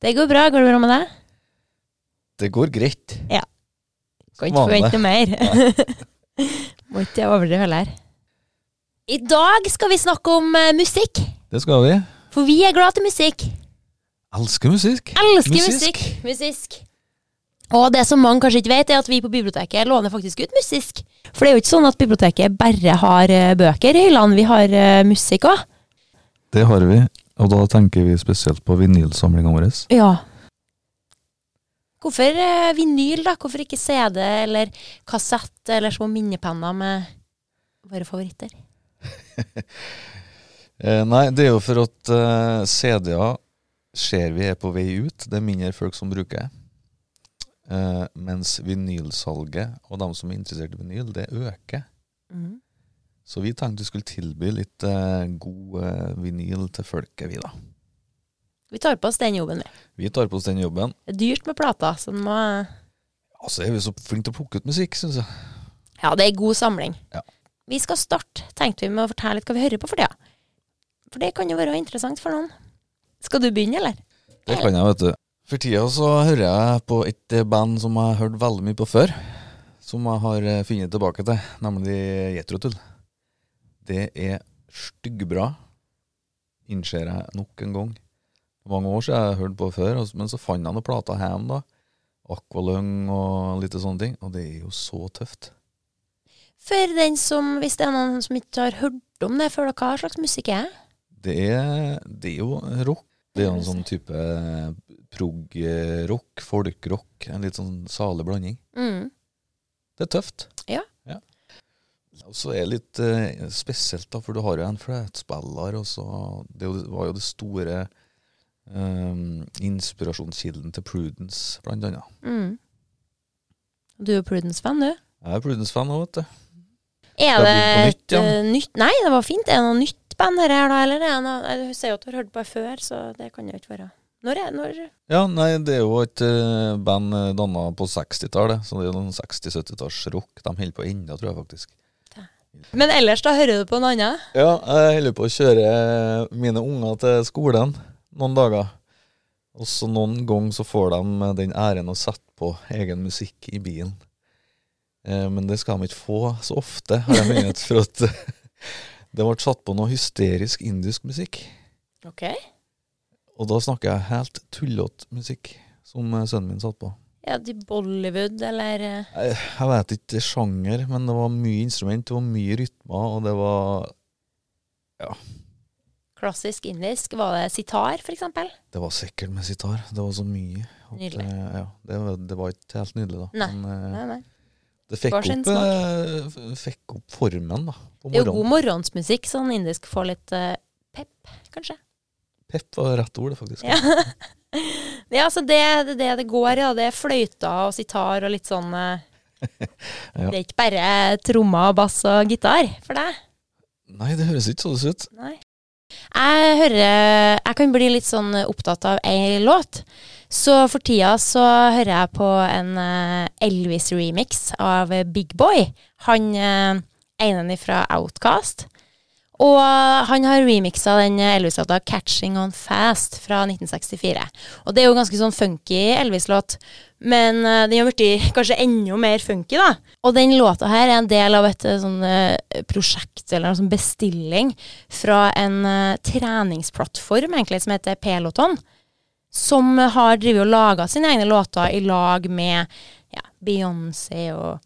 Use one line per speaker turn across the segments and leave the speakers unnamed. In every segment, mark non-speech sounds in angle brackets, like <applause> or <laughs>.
det
går bra. Går det bra med deg?
Det går greit. Ja.
Kan ikke forvente mer. <laughs> Må ikke overdrive heller. I dag skal vi snakke om eh, musikk.
Det skal vi.
For vi er glad til musikk.
Elsker musikk.
Elsker musikk. Musikk. Og det som mange kanskje ikke vet, er at vi på biblioteket låner faktisk ut musikk. For det er jo ikke sånn at biblioteket bare har eh, bøker i hyllene. Vi har eh, musikk òg.
Det har vi, og da tenker vi spesielt på vinylsamlinga vår.
Ja. Hvorfor eh, vinyl, da? Hvorfor ikke CD eller kassett eller små minnepenner med våre favoritter? <laughs>
Eh, nei, det er jo for at uh, CD-er ser vi er på vei ut. Det er mindre folk som bruker. Uh, mens vinylsalget og de som er interessert i vinyl, det øker.
Mhm.
Så vi tenkte vi skulle tilby litt eh, god eh, vinyl til folket, vi da.
Vi tar på oss den jobben, vi.
Vi tar på oss den jobben.
Det er dyrt med plater, så den må
Altså er vi så flinke til å plukke ut musikk, syns jeg.
Ja, det er god samling.
Ja.
Vi skal starte, tenkte vi, med å fortelle litt hva vi hører på for tida. For det kan jo være interessant for noen. Skal du begynne, eller?
Det kan jeg, vet du. For tida så hører jeg på et eh, band som jeg har hørt veldig mye på før. Som jeg har eh, funnet tilbake til, nemlig Jetrotull. Det er styggbra, innser jeg nok en gang. Mange år siden jeg har hørt på før, men så fant jeg noen plater hjemme, da. Aqualung og litt sånne ting. Og det er jo så tøft.
For den som, hvis det er noen som ikke har hørt om det før, hva slags musikk er det?
Det er, det er jo rock. Det er en sånn type prog-rock, folk-rock. En litt sånn salig blanding.
Mm.
Det er tøft.
Ja.
Og så er det litt eh, spesielt, da, for du har jo en så Det var jo det store eh, inspirasjonskilden til Prudence, blant annet.
Mm. Du er Prudence-fan, du?
Jeg er Prudence-fan òg, vet du.
Er
Det
det et
nytt, ja.
eh, nytt Nei, det var fint. Er det noe nytt band her, da? Eller er noe, jeg sier jo at du har hørt på det før, så det kan jo ikke være Når er når
Ja, nei, det er jo et eh, band uh, danna på 60-tallet, så det er noen 60-70-tallsrock. De holder på ennå, tror jeg faktisk.
Men ellers, da hører du på noe annet?
Ja, jeg holder på å kjøre mine unger til skolen noen dager. Og så noen ganger så får de den æren å sette på egen musikk i bilen. Eh, men det skal de ikke få så ofte, har jeg minnet. For at <laughs> det ble satt på noe hysterisk indisk musikk.
Ok.
Og da snakker jeg helt tullete musikk, som eh, sønnen min satt på.
Ja, de Bollywood, eller eh,
Jeg, jeg vet ikke sjanger, men det var mye instrument, det var mye rytmer, og det var Ja.
klassisk indisk? Var det sitar, eksempel?
Det var sikkert med sitar. Det var så mye.
Nydelig.
eh, ja, det, var, det var ikke helt nydelig, da.
Nei,
Men eh,
Nei, nei.
det fikk opp, fikk opp formen, da. På
Det er jo god morgensmusikk, sånn indisk får litt uh, pep, kanskje.
Pep var rett ord, det, faktisk.
Ja. <laughs> <laughs> ja, altså det det, det det går i, Ja. Det er fløyta og sitar og litt sånn eh, <laughs>
Ja.
Det er ikke bare trommer, bass og gitar for deg?
Nei, det høres ikke sånn ut.
Nei. Jeg hører Jeg kan bli litt sånn opptatt av ei låt. Så for tida så hører jeg på en eh, Elvis-remix av Big Boy. Han uh, ene fra Outcast. Og han har remixa den Elvis-låta 'Catching On Fast' fra 1964. Og det er jo ganske sånn funky Elvis-låt, men eh, den har blitt kanskje enda mer funky, da. Og den låta her er en del av et eh, sånn eh, prosjekt, eller en sånn bestilling, fra en treningsplattform egentlig, som heter Peloton. Som har drevet og laga sine egne låter i lag med ja, Beyoncé og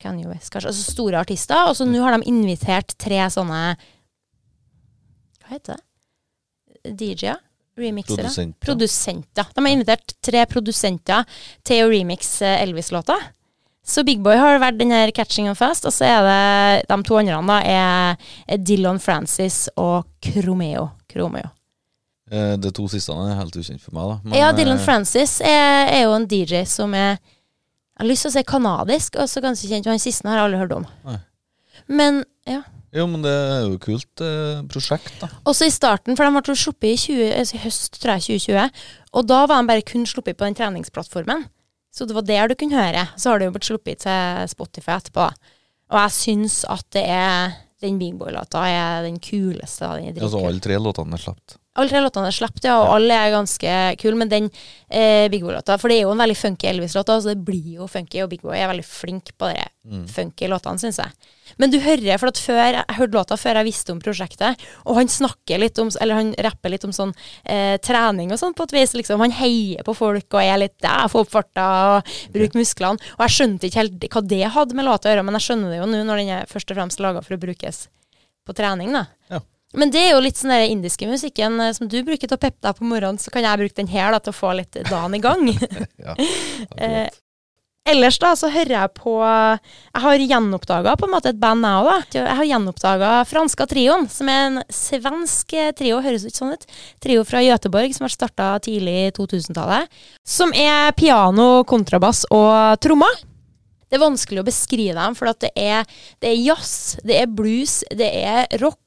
Kanye West, kanskje. Altså store artister. Og så nå har de invitert tre sånne Hva heter det? DJ-er? Remixere?
Produsenter.
Produsenter. De har invitert tre produsenter til å remixe Elvis-låta. Så Big Boy har vært den her Catching on Fast, og så er det de to andre da, er, er Dylan Francis og Cromeo. Cromeo.
Eh, De to siste er helt ukjent for meg, da. Men,
ja, Dylan
eh,
Francis er, er jo en DJ som er Jeg har lyst til å si kanadisk, og så ganske kjent. Han siste har jeg aldri hørt om.
Nei.
Men ja.
Jo, men det er jo et kult eh, prosjekt, da.
Også i starten, for de ble sluppet i 20, altså høst, tror jeg, 2020. Og da var de bare kun sluppet på den treningsplattformen. Så det var der du kunne høre. Så har det jo blitt sluppet til Spotify etterpå. Og jeg syns at det er den Big Boy-låta er den kuleste. Den er
Altså alle tre låtene er sluppet.
Alle tre låtene er sluppet, ja, og alle er ganske kule. Men den eh, Big Boy-låta For det er jo en veldig funky Elvis-låt, så det blir jo funky. Og Big Boy er veldig flink på de
Mm.
funky låtene, syns jeg. Men du hører, for at før jeg hørte låta før jeg visste om prosjektet, og han snakker litt om Eller han rapper litt om sånn eh, trening og sånn, på et vis. liksom. Han heier på folk og er litt ja, få opp farta og bruk musklene. Og jeg skjønte ikke helt hva det hadde med låta å gjøre, men jeg skjønner det jo nå når den er først og fremst laga for å brukes på trening, da. Men det er jo litt sånn der indiske musikken eh, som du bruker til å peppe deg på morgenen, så kan jeg bruke den her da, til å få litt dagen i gang. <laughs>
Ja,
Eh, ellers da, så hører jeg på Jeg har gjenoppdaga på en måte et band, jeg òg, da. Jeg har gjenoppdaga Franska Trioen, som er en svensk trio, høres ikke sånn ut. Trio fra Göteborg som ble starta tidlig 2000-tallet. Som er piano, kontrabass og trommer. Det er vanskelig å beskrive dem, for at det er, det er jazz, det er blues, det er rock.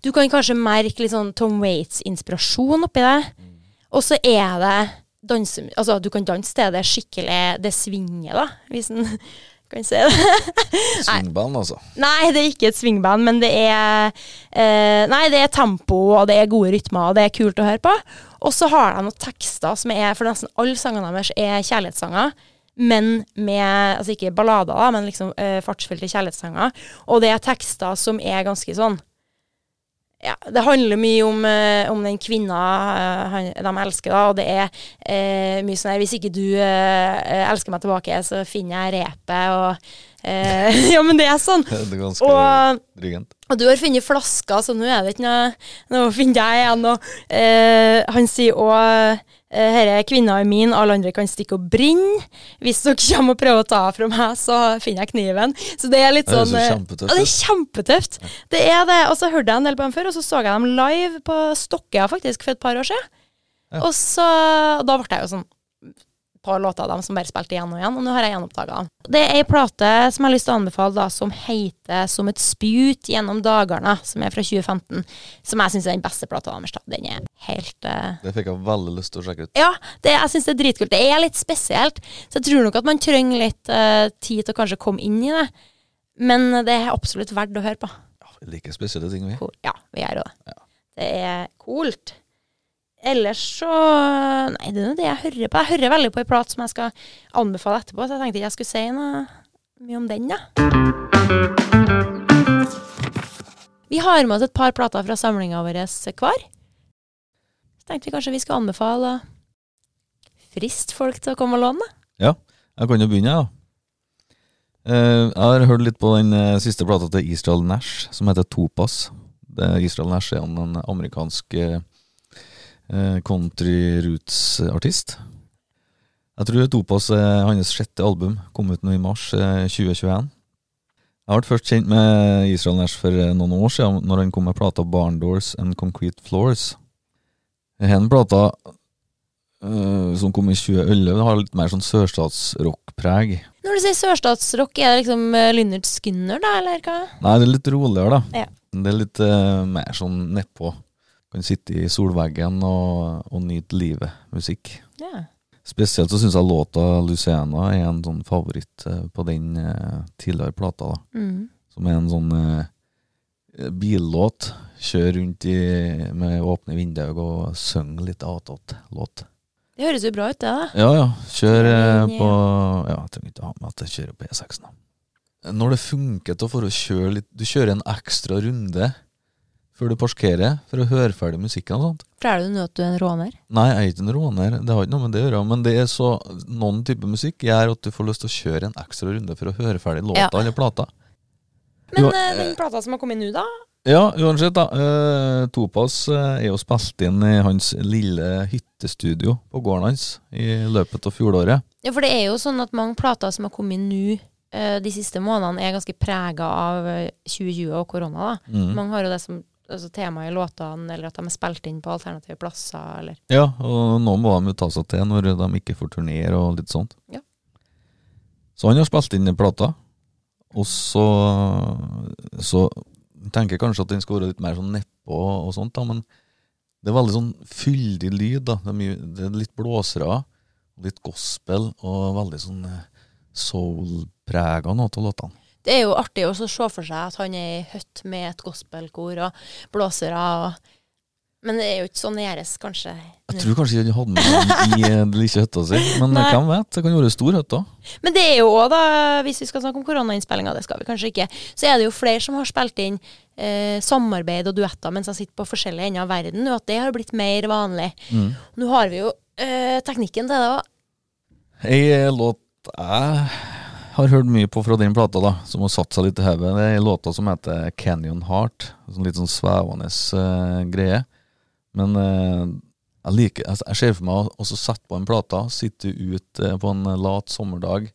Du kan kanskje merke litt sånn Tom Waits-inspirasjon oppi det. Og så er det danse... Altså, du kan danse til det skikkelig Det svinger, da, hvis en <laughs> kan si det. <laughs>
Svingband, altså.
Nei, det er ikke et svingband, men det er eh, Nei, det er tempo, og det er gode rytmer, og det er kult å høre på. Og så har de noen tekster som er For nesten alle sangene deres er kjærlighetssanger. Men med Altså ikke ballader, da, men liksom eh, fartsfylte kjærlighetssanger. Og det er tekster som er ganske sånn ja, Det handler mye om, eh, om den kvinna eh, de elsker, da, og det er eh, mye sånn her Hvis ikke du eh, elsker meg tilbake, så finner jeg repet, og eh, <laughs> Ja, men det er sånn.
Det er ganske
Og
dryggent.
og du har funnet flasker, så nå er det ikke noe Nå finner jeg igjen. Og eh, han sier òg eh, Herre er kvinna er min, alle andre kan stikke og brenne. Hvis dere kommer og prøver å ta fra meg, så finner jeg kniven. Så det er litt
Det er
sånn
så
eh,
kjempetøft
ja, det er kjempetøft. Det er det. Og så hørte jeg en del på dem før, og så så jeg dem live på Stokkøya faktisk for et par år siden.
Ja.
Og så da ble jeg jo sånn på låter av dem som bare spilte igjen og igjen, og nå har jeg gjenoppdaga. Det er ei plate som jeg har lyst til å anbefale, da, som heter Som et spjut gjennom dagarna, som er fra 2015. Som jeg syns er den beste plata deres. Den er helt uh...
Det fikk jeg veldig lyst til å sjekke ut.
Ja, det, jeg syns det er dritkult. Det er litt spesielt, så jeg tror nok at man trenger litt uh, tid til å kanskje komme inn i det. Men det er absolutt verdt å høre på.
Ja, vi liker spesielle ting, vi.
Cool. Ja, vi gjør jo det.
Ja.
Det er kult. Ellers så Nei, det er jo det jeg hører på. Jeg hører veldig på ei plat som jeg skal anbefale etterpå, så jeg tenkte jeg skulle si noe mye om den, ja. Vi har med oss et par plater fra samlinga vår hver. Så tenkte vi kanskje vi skal anbefale å friste folk til å komme og låne.
Ja, Jeg kan jo begynne, jeg, da. Eh, jeg har hørt litt på den eh, siste plata til Israel Nash, som heter Topas. Israel Nash er en, en amerikansk eh, country roots-artist. Jeg tror Topas er hans sjette album, kom ut nå i mars eh, 2021. Jeg ble først kjent med Israel Nash for eh, noen år siden, når han kom med plata Barn Doors and Concrete Floors. Denne plata eh, som kom i 2011, har litt mer sånn sørstatsrock-preg.
Når du sier sørstatsrock, er det liksom Lynnert Skinner, da, eller hva?
Nei, det er litt roligere, da.
Ja.
Det er litt eh, mer sånn nedpå. Kan sitte i solveggen og, og nyte livet-musikk.
Yeah.
Spesielt så syns jeg låta 'Luciana' er en sånn favoritt eh, på den eh, tidligere plata. da
Mm.
Som er en sånn eh, billåt. Kjør rundt i, med åpne vinduer og synge litt attåt-låt.
Det høres jo bra ut, det, da.
Ja, ja. Kjør eh, på Ja, jeg trenger ikke ha med at jeg kjører på E6 nå. Når det funker til få å kjøre litt Du kjører en ekstra runde før du parkerer, for å høre ferdig musikken og sånt.
Forteller du nå at du er en råner?
Nei, jeg er ikke en råner, det har ikke noe med det å gjøre. Men det er så noen type musikk gjør at du får lyst til å kjøre en ekstra runde for å høre ferdig låta
Ja.
eller plata.
Men
Jo,
eh, den plata som har kommet nå, da?
Ja, uansett, da. eh, Topas eh, er jo spilt inn i hans lille hyttestudio på gården hans i løpet av fjoråret.
Ja, for det er jo sånn at mange plater som har kommet nå eh, de siste månedene, er ganske prega av eh, 2020 og korona. da.
Mm.
Mange har jo det som altså, tema i låtene, eller at de er spilt inn på alternative plasser, eller
Ja, og nå må de jo ta seg til når de ikke får turnere og litt sånt.
Ja.
Så han har spilt inn plata, og så, så tenker jeg kanskje at den skal være litt mer sånn nedpå og sånt, da, men det er veldig sånn fyldig lyd. da. Det er, mye, det er litt blåsere, litt gospel og veldig sånn eh, soul-prega noe av låtene.
Det er jo artig å se for seg at han er i høtt med et gospelkor og blåsere og Men det er jo ikke sånn det gjøres, kanskje.
Jeg tror kanskje ikke han hadde med den i eh, den lille hytta si, men
Nei.
hvem vet? Det kan være stor hytte.
Men det er jo òg, da, hvis vi skal snakke om koronainnspillinga, det skal vi kanskje ikke, så er det jo flere som har spilt inn eh, samarbeid og duetter mens de sitter på forskjellige ender av verden, og at det har blitt mer vanlig.
Mm.
Nå har vi jo eh, teknikken til det òg.
Ei eh, låt jeg har hørt mye på fra den plata, da, som har satt seg litt i hodet, det er ei låta som heter Canyon Heart. Sånn litt sånn svevende uh, greie. Men uh, jeg liker Jeg jeg ser for meg å sette på en plate, sitte ute uh, på en lat sommerdag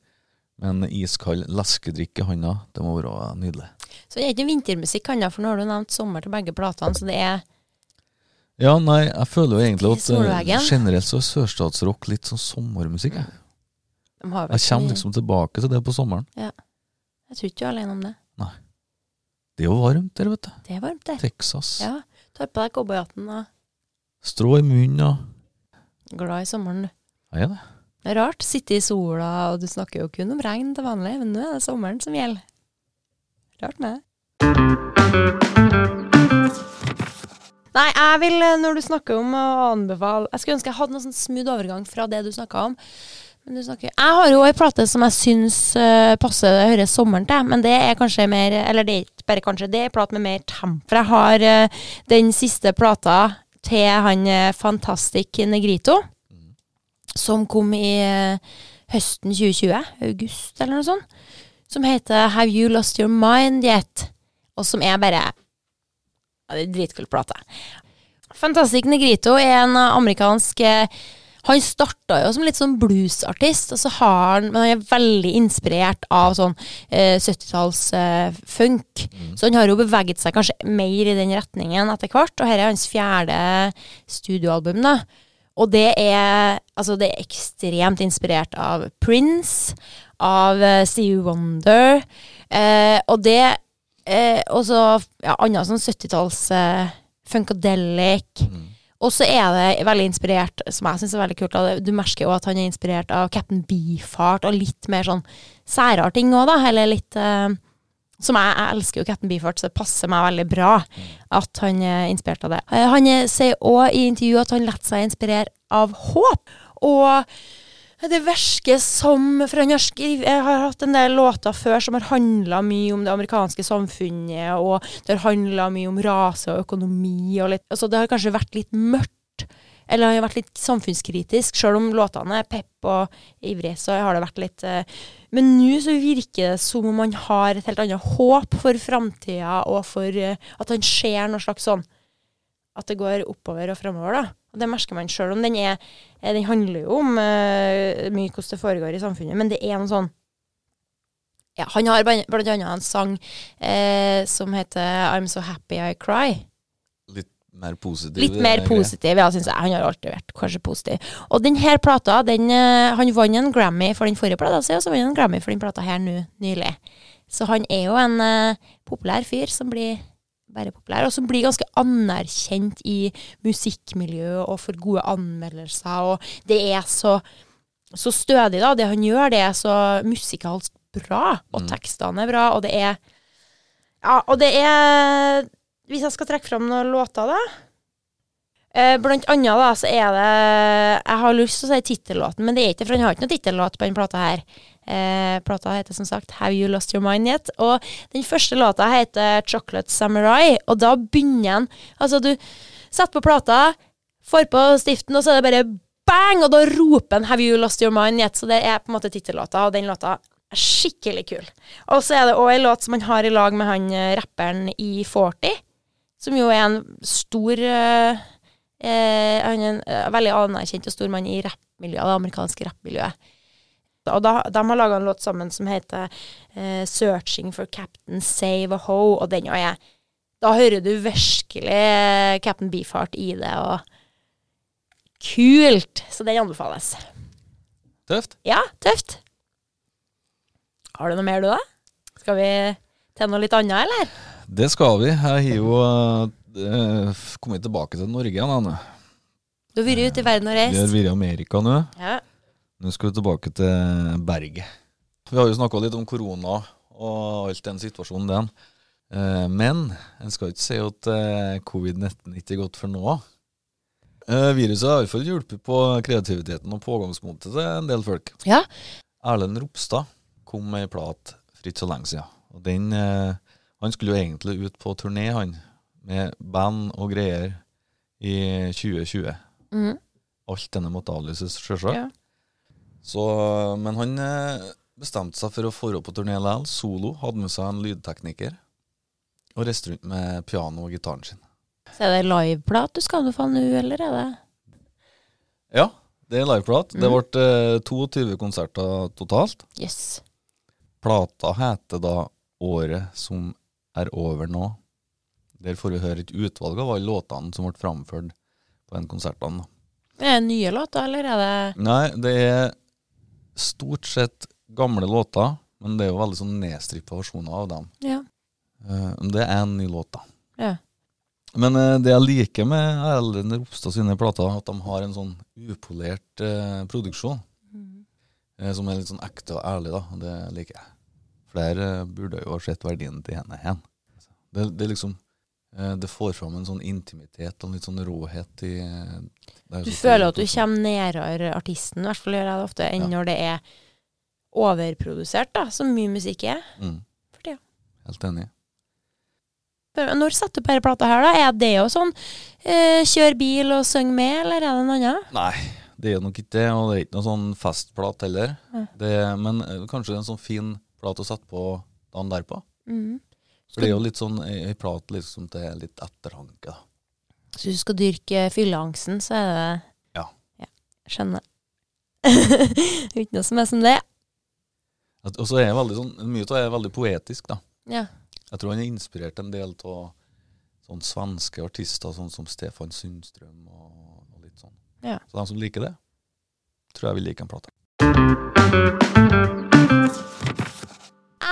med en iskald leskedrikk i handa. Det må være nydelig.
Så det er ikke vintermusikk ennå, for nå har du nevnt sommer til begge platene, så det er
Ja, nei, jeg føler jo egentlig at generelt så er sørstatsrock litt sånn sommermusikk. Jeg,
de har vel
jeg kommer liksom tilbake til det på sommeren.
Jeg tror ikke du er alene om det. Nei.
Det er jo varmt der, vet du.
Det er varmt, det.
Texas.
Ja. Tar på deg cowboyhatten og
Strå i munnen og
glad i sommeren, du.
Jeg er det.
Det er rart. Sitte i sola, og du snakker jo kun om regn til vanlig, men nå er det sommeren som gjelder. Rart med det. Nei, jeg vil, eh, når du snakker om å anbefale Jeg skulle ønske jeg hadde noen sånn smooth overgang fra det du snakka om. Men du snakker, jeg har jo ei plate som jeg syns uh, passer det høres sommeren til, men det er kanskje mer Eller det er ikke bare kanskje, det er en plate med mer temp. For jeg har uh, den siste plata til han eh, Fantastic Negrito, som kom i høsten 2020, august eller noe sånt, som heter Have You Lost Your Mind Yet? Og som er bare ja, Det er dritkul plate. Fantastic Negrito er en amerikansk Han starta jo som litt sånn bluesartist, og så har han Men han er veldig inspirert av sånn eh, 70-talls eh, funk. Så han har jo beveget seg kanskje mer i den retningen etter hvert, og her er hans fjerde studioalbum, da. Og det er Altså, det er ekstremt inspirert av Prince, av eh, Stevie Wonder, eh, og det eh, Og så ja, annet sånn 70-talls eh, Funkadelic. Og så er det veldig inspirert, som jeg syns er veldig kult, du merker jo at han er inspirert av Captain Beefheart, og litt mer sånn særere ting òg, da. Eller litt uh, Som jeg, jeg elsker jo Captain Beefheart, så det passer meg veldig bra at han er inspirert av det. Eh, Han er, sier òg i intervjuet at han lar seg inspirere av håp. Og det virker som For han har, skriv, jeg har hatt en del låter før som har handla mye om det amerikanske samfunnet, og det har handla mye om rase og økonomi og litt Altså, det har kanskje vært litt mørkt. Eller har vært litt samfunnskritisk. Selv om låtene er pepp og ivrig, så har det vært litt eh, Men nå så virker det som om han har et helt annet håp for framtida, og for eh, at han ser noe slags sånn At det går oppover og framover, da. Og det merker man sjøl om den er eh, Den handler jo om uh, mye hvordan det foregår i samfunnet, men det er noe sånn ja, Han har blant annet en sang eh, som heter I'm So Happy I Cry.
Litt mer positiv.
Litt mer positiv, ja, syns jeg. Han har alltid vært kanskje positiv. Og denne plata, den, han vant en Grammy for den forrige plata si, og så vant han en Grammy for den plata her nå nylig. Så han er jo en populær fyr som blir bare populær, og som blir ganske anerkjent i musikkmiljøet og for gode anmeldelser, og det er så, så stødig, da. Det han gjør, det er så musikalsk bra, og
Mm.
tekstene er bra, og det er Ja, og det er Hvis jeg skal trekke fram noen låter, da Eh, blant annet da, så er det Jeg har lyst til å si tittellåten, men det er ikke, for han har ikke noen tittellåt på denne plata her. Eh, plata heter som sagt Have You Lost Your Mind Yet? Og den første låta heter Chocolate Samurai, og da begynner han Altså, du setter på plata, får på stiften, og så er det bare bang, og da roper han Have You Lost Your Mind Yet? Så det er på en måte tittellåta, og den låta er skikkelig kul. Og så er det òg en låt som han har i lag med han eh, rapperen i 40, som jo er en stor eh, Eh, han er en eh, veldig anerkjent og stor mann i rappmiljøet, det amerikanske rappmiljøet. Og da, de har laga en låt sammen som heter eh, 'Searching for Captain Save a Ho', og den er Da hører du virkelig eh, Captain Beefheart i det, og kult! Så den anbefales.
Tøft.
Ja, tøft. Har du noe mer, du, da? Skal vi til noe litt annet, eller?
Det skal vi. Jeg har jo eh, kommet tilbake til Norge igjen. Anne.
Du har vært ute i verden og
Vi har
reist.
vært i Amerika nå.
Ja.
Nå skal vi tilbake til berget. Vi har jo snakka litt om korona og alt den situasjonen den. Eh, Men en skal ikke si at eh, covid-19 ikke er godt for nå. Eh, viruset har iallfall hjulpet på kreativiteten og pågangsmotet til en del folk.
Ja.
Erlend Ropstad kom med ei plat for ikke så lenge siden. Og den, han skulle jo egentlig ut på turné, han, med band og greier i 2020.
Mm.
Alt denne måtte avlyses, sjølsagt.
Ja.
Så, men han eh, bestemte seg for å dra på turné likevel, solo. Hadde med seg en lydtekniker. Og reiste rundt med piano og gitaren sin.
Så er det liveplat du skal få nå, eller er det
Ja, det er liveplat. Det
Mhm.
ble eh, 22 konserter totalt.
Yes.
Plata heter da 'Året som er over nå'. Der får vi høre et utvalg av alle låtene som ble framført på den konserten. da.
Er det nye låter, eller er det
Nei, det er stort sett gamle låter, men det er jo veldig sånn nedstrippa versjoner av dem.
Ja.
Eh, Det er en ny låt, da.
Ja.
Men eh, det jeg liker med Erlend Ropstad sine plater, er at de har en sånn upolert eh, produksjon. eh, som er litt sånn ekte og ærlig, da. Det liker jeg. Flere eh, burde jo ha sett verdien til henne hen. Det, det er liksom Det får fram en sånn intimitet og en litt sånn råhet i eh, det
Du føler at du kommer nærmere artisten, i hvert fall gjør jeg det ofte, enn
Ja.
når det er overprodusert, da, som mye musikk er.
Mm,
For tida.
helt enig.
Når setter du på denne plata her, da? Er det jo sånn eh, kjør bil og syng med, eller er det noe annet?
Nei, det er nok ikke det, og det er ikke noe sånn festplat heller.
Ja.
Det, men kanskje det er en sånn fin plat å sette på dagen derpå.
Mm.
For det er jo litt sånn ei plat liksom til litt ettertanke. da.
Så hvis du skal dyrke fylleangsten, så er det
Ja.
ja Skjønner. <laughs> Det er ikke noe som er som det.
Og så er jeg veldig sånn, mye av det er veldig poetisk, da.
Ja.
Jeg tror han er inspirert en del av sånn svenske artister, sånn som Stefan Sundstrøm og, og litt sånn.
Ja.
Så de som liker det, tror jeg vil like en plate.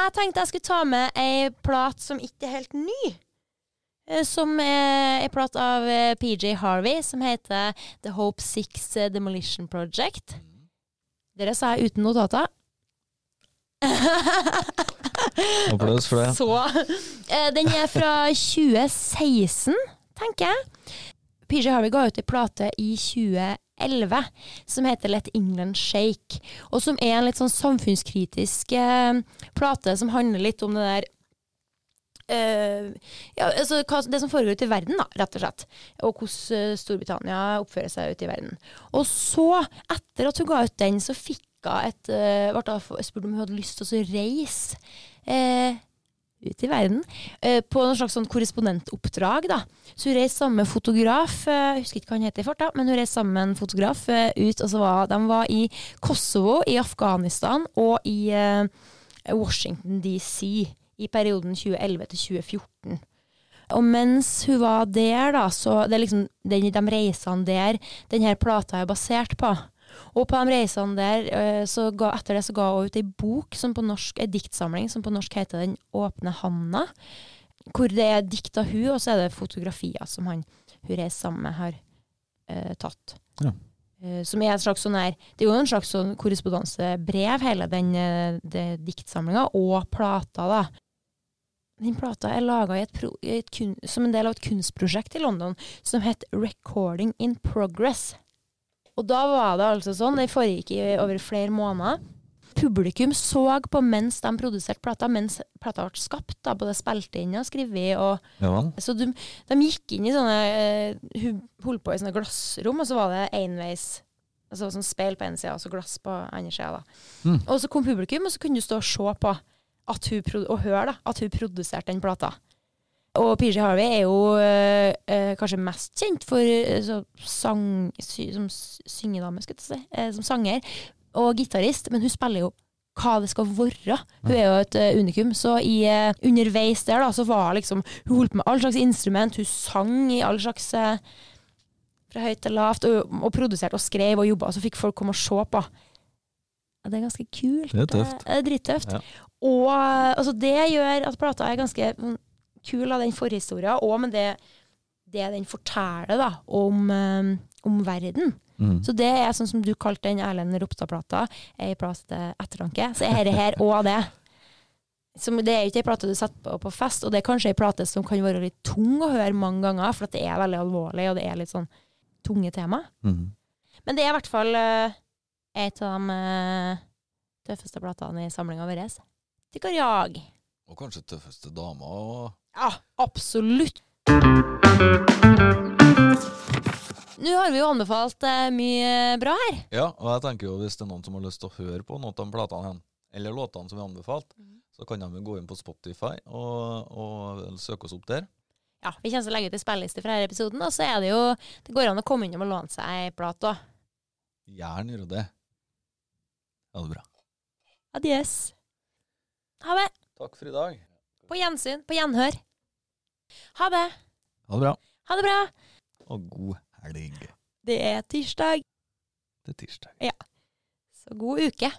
Jeg tenkte jeg skulle ta med ei plat som ikke er helt ny. Eh, Som er ei plat av eh, PJ Harvey, som heter The Hope Six eh, Demolition Project. Dere sa jeg uten notater. <laughs>
Applaus for det.
Så eh, Den er fra 2016, tenker jeg. PJ Harvey ga ut ei plate i 2011 som heter Let England Shake, og som er en litt sånn samfunnskritisk eh, plate som handler litt om det der eh, ja, altså, det som foregår ute i verden, da, rett og slett. Og hvordan eh, Storbritannia oppfører seg ute i verden. Og så, etter at hun ga ut den, så fikk hun et uh, Ble spurt om hun hadde lyst til å reise eh, ut i verden eh, på noe slags sånn korrespondentoppdrag. da. Så hun reiste sammen med fotograf, eh, jeg husker ikke hva han het i farta, men hun reiste sammen med en fotograf eh, ut. og så var, De var i Kosovo, i Afghanistan og i Washington DC i perioden 2011 til 2014. Og mens hun var der, da, så det er liksom den, de reisene der denne plata er basert på. Og på de reisene der, eh, så ga, etter det så ga hun ut ei bok, som på norsk, ei diktsamling som på norsk heter Den åpne handa. Hvor det er dikt av hun, og så er det fotografier som han hun reiser sammen med, har uh, tatt.
Ja.
Uh, som er et slags sånn her Det er jo en slags sånn korrespondansebrev, hele den eh, diktsamlinga, og plata, da. Den plata er laga som en del av et kunstprosjekt i London som het Recording in Progress. Og da var det altså sånn, det foregikk i over flere måneder. Publikum så på mens de produserte plata, mens plata ble skapt, da, både spilte inn og skrevet. Og,
Ja
så de, de gikk inn i sånne eh, Hun holdt på i sånne glassrom, og så var det enveis altså sånn speil på ene sida og så glass på andre sida.
Mm.
Og så kom publikum, og så kunne du stå og se på at hun, og høre da, at hun produserte den plata. Og PJ Harvey er jo øh, øh, kanskje mest kjent for øh, så sang, sy, som syngedame, skal jeg si, eh, som sanger og gitarist, men hun spiller jo hva det skal være. Hun er jo et uh, unikum. Så i, uh, underveis der da, så var liksom Hun holdt på med all slags instrument, hun sang i all slags uh, fra høyt til lavt, og, og produserte og skrev og jobba, så fikk folk komme og se på. Ja, det er ganske kult.
Det er tøft.
Det er drittøft.
Ja.
Og altså, det gjør at plata er ganske mm, kul av den forhistoria, og med det, det den forteller da, om, eh, om verden.
Mm.
Så det er sånn som du kalte den Erlend Ropstad-plata, ei plass til ettertanke. Så er dette her òg det. Som, det er ikke ei plate du setter på på fest, og det er kanskje ei plate som kan være litt tung å høre mange ganger, for det er veldig alvorlig, og det er litt sånn tunge tema.
Mm.
Men det er i hvert fall uh, et av de uh, tøffeste platene i samlinga vår. Tykker jeg.
Og kanskje tøffeste dama.
Ja, absolutt. Nå har vi jo anbefalt eh, mye bra her.
Ja, og jeg tenker jo hvis det er noen som har lyst til å høre på noen av platene hen, eller låtene som vi har anbefalt, så kan de gå inn på Spotify og, og søke oss opp der.
Ja, Vi kommer til å legge ut en spilleliste fra denne episoden, og så er det jo Det går an å komme innom og låne seg ei plate òg.
Gjerne gjøre det. Ha det bra.
Adjøs. Ha det.
Takk for i dag.
På gjensyn. På gjenhør. Ha det.
Ha det bra.
Ha det bra.
Og god helg
Det er tirsdag,
Det er tirsdag. Ja.
så god uke.